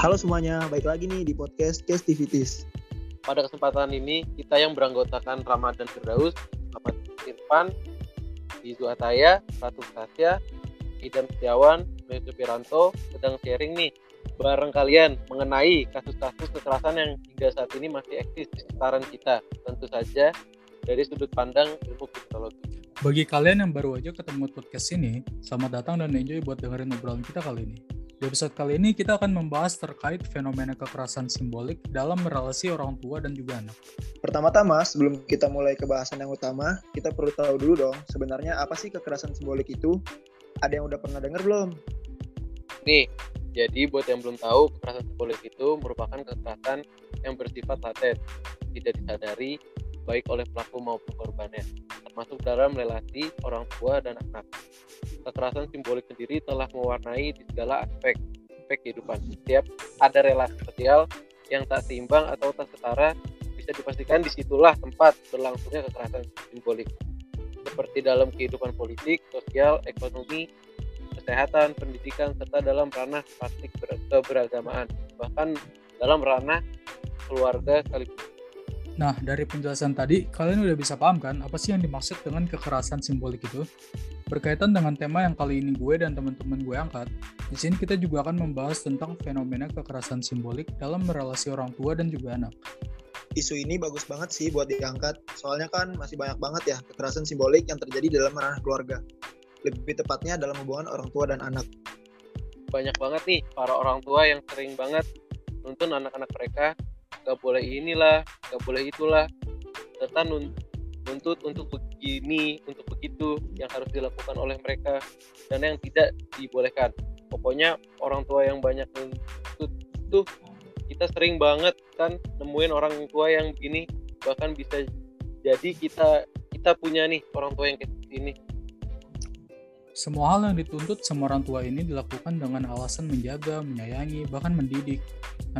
Halo semuanya, baik lagi nih di podcast Castivities. Pada kesempatan ini, kita yang beranggotakan Ramadan Firdaus, Ahmad Irfan, Izu Ataya, Ratu Tasya, Idam Setiawan, Mesu Piranto, sedang sharing nih bareng kalian mengenai kasus-kasus kekerasan yang hingga saat ini masih eksis di sekitaran kita. Tentu saja dari sudut pandang ilmu kriminologi. Bagi kalian yang baru aja ketemu podcast ini, selamat datang dan enjoy buat dengerin obrolan kita kali ini. Di episode kali ini kita akan membahas terkait fenomena kekerasan simbolik dalam relasi orang tua dan juga anak. Pertama-tama, sebelum kita mulai ke bahasan yang utama, kita perlu tahu dulu dong, sebenarnya apa sih kekerasan simbolik itu? Ada yang udah pernah denger belum? Nih, jadi buat yang belum tahu, kekerasan simbolik itu merupakan kekerasan yang bersifat laten, tidak disadari baik oleh pelaku maupun korbannya, termasuk dalam relasi orang tua dan anak. Kekerasan simbolik sendiri telah mewarnai di segala aspek, aspek kehidupan. Setiap ada relasi sosial yang tak seimbang atau tak setara, bisa dipastikan di situlah tempat berlangsungnya kekerasan simbolik. Seperti dalam kehidupan politik, sosial, ekonomi, kesehatan, pendidikan, serta dalam ranah praktik keberagamaan, bahkan dalam ranah keluarga sekaligus. Nah, dari penjelasan tadi, kalian udah bisa paham kan apa sih yang dimaksud dengan kekerasan simbolik itu? Berkaitan dengan tema yang kali ini gue dan teman-teman gue angkat, di sini kita juga akan membahas tentang fenomena kekerasan simbolik dalam relasi orang tua dan juga anak. Isu ini bagus banget sih buat diangkat, soalnya kan masih banyak banget ya kekerasan simbolik yang terjadi dalam ranah keluarga. Lebih tepatnya dalam hubungan orang tua dan anak. Banyak banget nih para orang tua yang sering banget nuntun anak-anak mereka gak boleh inilah gak boleh itulah. Serta nuntut untuk begini untuk begitu yang harus dilakukan oleh mereka dan yang tidak dibolehkan. Pokoknya orang tua yang banyak nuntut tuh kita sering banget kan nemuin orang tua yang begini bahkan bisa jadi kita kita punya nih orang tua yang kayak ini semua hal yang dituntut sama orang tua ini dilakukan dengan alasan menjaga, menyayangi, bahkan mendidik.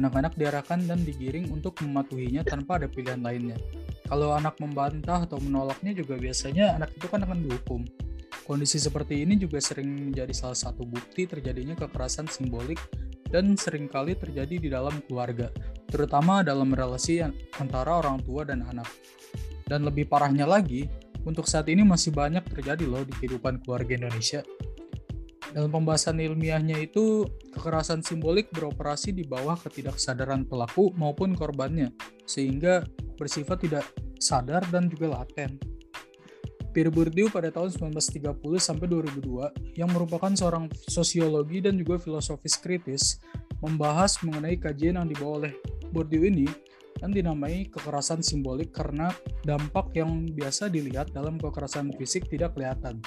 Anak-anak diarahkan dan digiring untuk mematuhinya tanpa ada pilihan lainnya. Kalau anak membantah atau menolaknya juga biasanya anak itu kan akan dihukum. Kondisi seperti ini juga sering menjadi salah satu bukti terjadinya kekerasan simbolik dan sering kali terjadi di dalam keluarga, terutama dalam relasi antara orang tua dan anak. Dan lebih parahnya lagi, untuk saat ini masih banyak terjadi loh di kehidupan keluarga Indonesia. Dalam pembahasan ilmiahnya itu, kekerasan simbolik beroperasi di bawah ketidaksadaran pelaku maupun korbannya, sehingga bersifat tidak sadar dan juga laten. Pierre Bourdieu pada tahun 1930 sampai 2002 yang merupakan seorang sosiologi dan juga filosofis kritis membahas mengenai kajian yang dibawa oleh Bourdieu ini dan dinamai kekerasan simbolik karena dampak yang biasa dilihat dalam kekerasan fisik tidak kelihatan.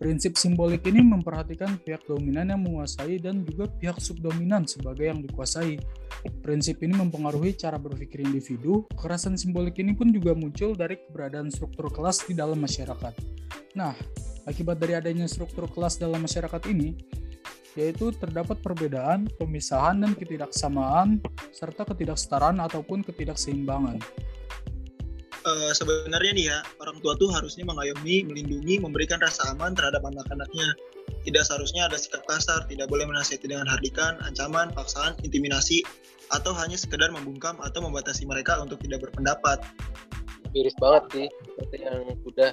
Prinsip simbolik ini memperhatikan pihak dominan yang menguasai dan juga pihak subdominan sebagai yang dikuasai. Prinsip ini mempengaruhi cara berpikir individu. Kekerasan simbolik ini pun juga muncul dari keberadaan struktur kelas di dalam masyarakat. Nah, akibat dari adanya struktur kelas dalam masyarakat ini, yaitu terdapat perbedaan, pemisahan, dan ketidaksamaan, serta ketidaksetaraan ataupun ketidakseimbangan. Uh, sebenarnya nih ya, orang tua tuh harusnya mengayomi, melindungi, memberikan rasa aman terhadap anak-anaknya. Tidak seharusnya ada sikap kasar, tidak boleh menasihati dengan hardikan, ancaman, paksaan, intimidasi, atau hanya sekedar membungkam atau membatasi mereka untuk tidak berpendapat. Miris banget sih, seperti yang sudah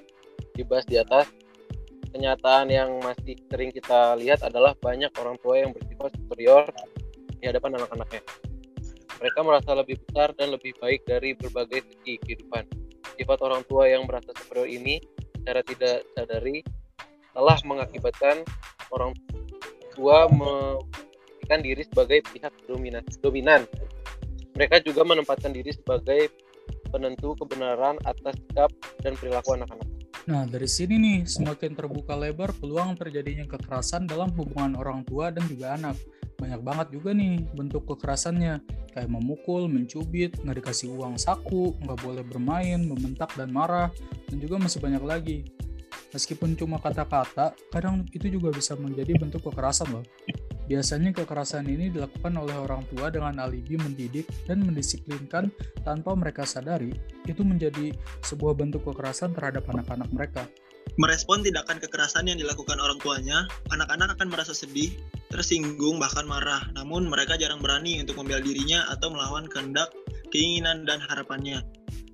dibahas di atas, kenyataan yang masih sering kita lihat adalah banyak orang tua yang bersifat superior di hadapan anak-anaknya. Mereka merasa lebih besar dan lebih baik dari berbagai segi kehidupan. Sifat orang tua yang merasa superior ini secara tidak sadari telah mengakibatkan orang tua memiliki diri sebagai pihak dominan. Mereka juga menempatkan diri sebagai penentu kebenaran atas sikap dan perilaku anak-anak. Nah, dari sini nih, semakin terbuka lebar peluang terjadinya kekerasan dalam hubungan orang tua dan juga anak. Banyak banget juga nih bentuk kekerasannya, kayak memukul, mencubit, nggak dikasih uang saku, nggak boleh bermain, membentak dan marah, dan juga masih banyak lagi. Meskipun cuma kata-kata, kadang itu juga bisa menjadi bentuk kekerasan loh. Biasanya kekerasan ini dilakukan oleh orang tua dengan alibi mendidik dan mendisiplinkan tanpa mereka sadari, itu menjadi sebuah bentuk kekerasan terhadap anak-anak mereka. merespon tindakan kekerasan yang dilakukan orang tuanya, anak-anak akan merasa sedih, tersinggung, bahkan marah. Namun mereka jarang berani untuk membela dirinya atau melawan kehendak, keinginan, dan harapannya.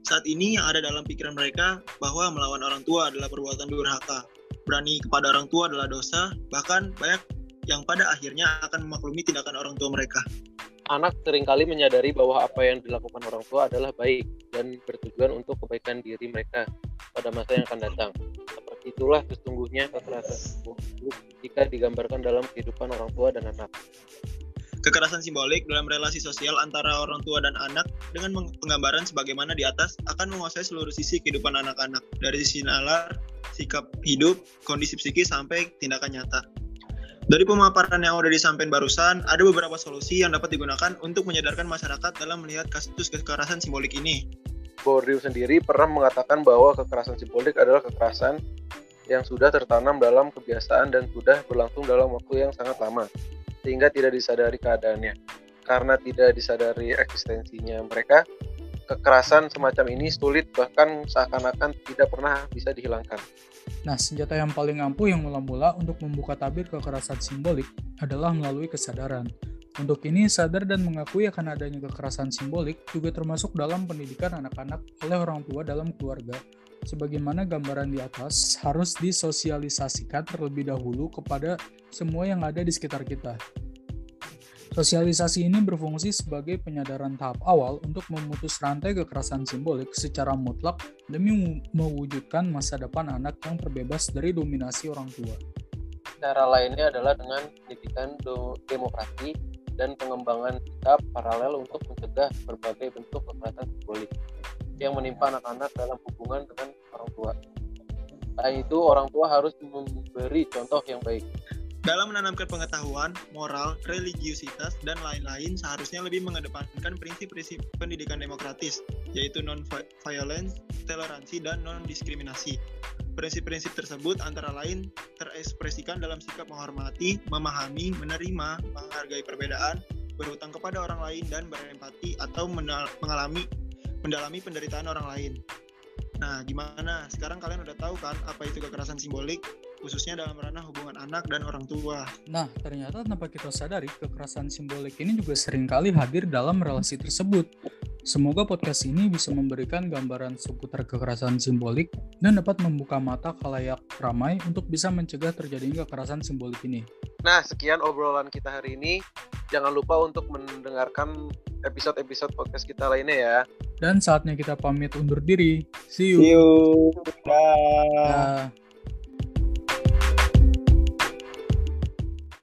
Saat ini yang ada dalam pikiran mereka bahwa melawan orang tua adalah perbuatan durhaka. Berani kepada orang tua adalah dosa, bahkan banyak yang pada akhirnya akan memaklumi tindakan orang tua mereka. Anak sering kali menyadari bahwa apa yang dilakukan orang tua adalah baik dan bertujuan untuk kebaikan diri mereka pada masa yang akan datang. Seperti itulah sesungguhnya kekerasan jika digambarkan dalam kehidupan orang tua dan anak. Kekerasan simbolik dalam relasi sosial antara orang tua dan anak dengan penggambaran sebagaimana di atas akan menguasai seluruh sisi kehidupan anak-anak, dari sisi nalar, sikap hidup, kondisi psikis, sampai tindakan nyata. Dari pemaparan yang sudah disampaikan barusan, ada beberapa solusi yang dapat digunakan untuk menyadarkan masyarakat dalam melihat kasus kekerasan simbolik ini. Bourdieu sendiri pernah mengatakan bahwa kekerasan simbolik adalah kekerasan yang sudah tertanam dalam kebiasaan dan sudah berlangsung dalam waktu yang sangat lama, sehingga tidak disadari keadaannya. Karena tidak disadari eksistensinya mereka, kekerasan semacam ini sulit bahkan seakan-akan tidak pernah bisa dihilangkan. Nah, senjata yang paling ampuh yang mula-mula untuk membuka tabir kekerasan simbolik adalah melalui kesadaran. Untuk ini, sadar dan mengakui akan adanya kekerasan simbolik juga termasuk dalam pendidikan anak-anak oleh orang tua dalam keluarga. Sebagaimana gambaran di atas, harus disosialisasikan terlebih dahulu kepada semua yang ada di sekitar kita. Sosialisasi ini berfungsi sebagai penyadaran tahap awal untuk memutus rantai kekerasan simbolik secara mutlak demi mewujudkan masa depan anak yang terbebas dari dominasi orang tua. Cara lainnya adalah dengan pendidikan demokrasi dan pengembangan sikap paralel untuk mencegah berbagai bentuk kekerasan simbolik yang menimpa anak-anak dalam hubungan dengan orang tua. Selain itu, orang tua harus memberi contoh yang baik. Dalam menanamkan pengetahuan, moral, religiusitas, dan lain-lain seharusnya lebih mengedepankan prinsip-prinsip pendidikan demokratis, yaitu non-violence, toleransi, dan non-diskriminasi. Prinsip-prinsip tersebut antara lain terekspresikan dalam sikap menghormati, memahami, menerima, menghargai perbedaan, berhutang kepada orang lain, dan berempati atau mengalami mendalami penderitaan orang lain. Nah, gimana? Sekarang kalian udah tahu kan apa itu kekerasan simbolik? Khususnya dalam ranah hubungan anak dan orang tua. Nah, ternyata tanpa kita sadari, kekerasan simbolik ini juga sering kali hadir dalam relasi tersebut. Semoga podcast ini bisa memberikan gambaran seputar kekerasan simbolik dan dapat membuka mata kalayak ramai untuk bisa mencegah terjadinya kekerasan simbolik ini. Nah, sekian obrolan kita hari ini. Jangan lupa untuk mendengarkan episode-episode podcast kita lainnya ya. Dan saatnya kita pamit undur diri. See you. See you. Bye. Bye.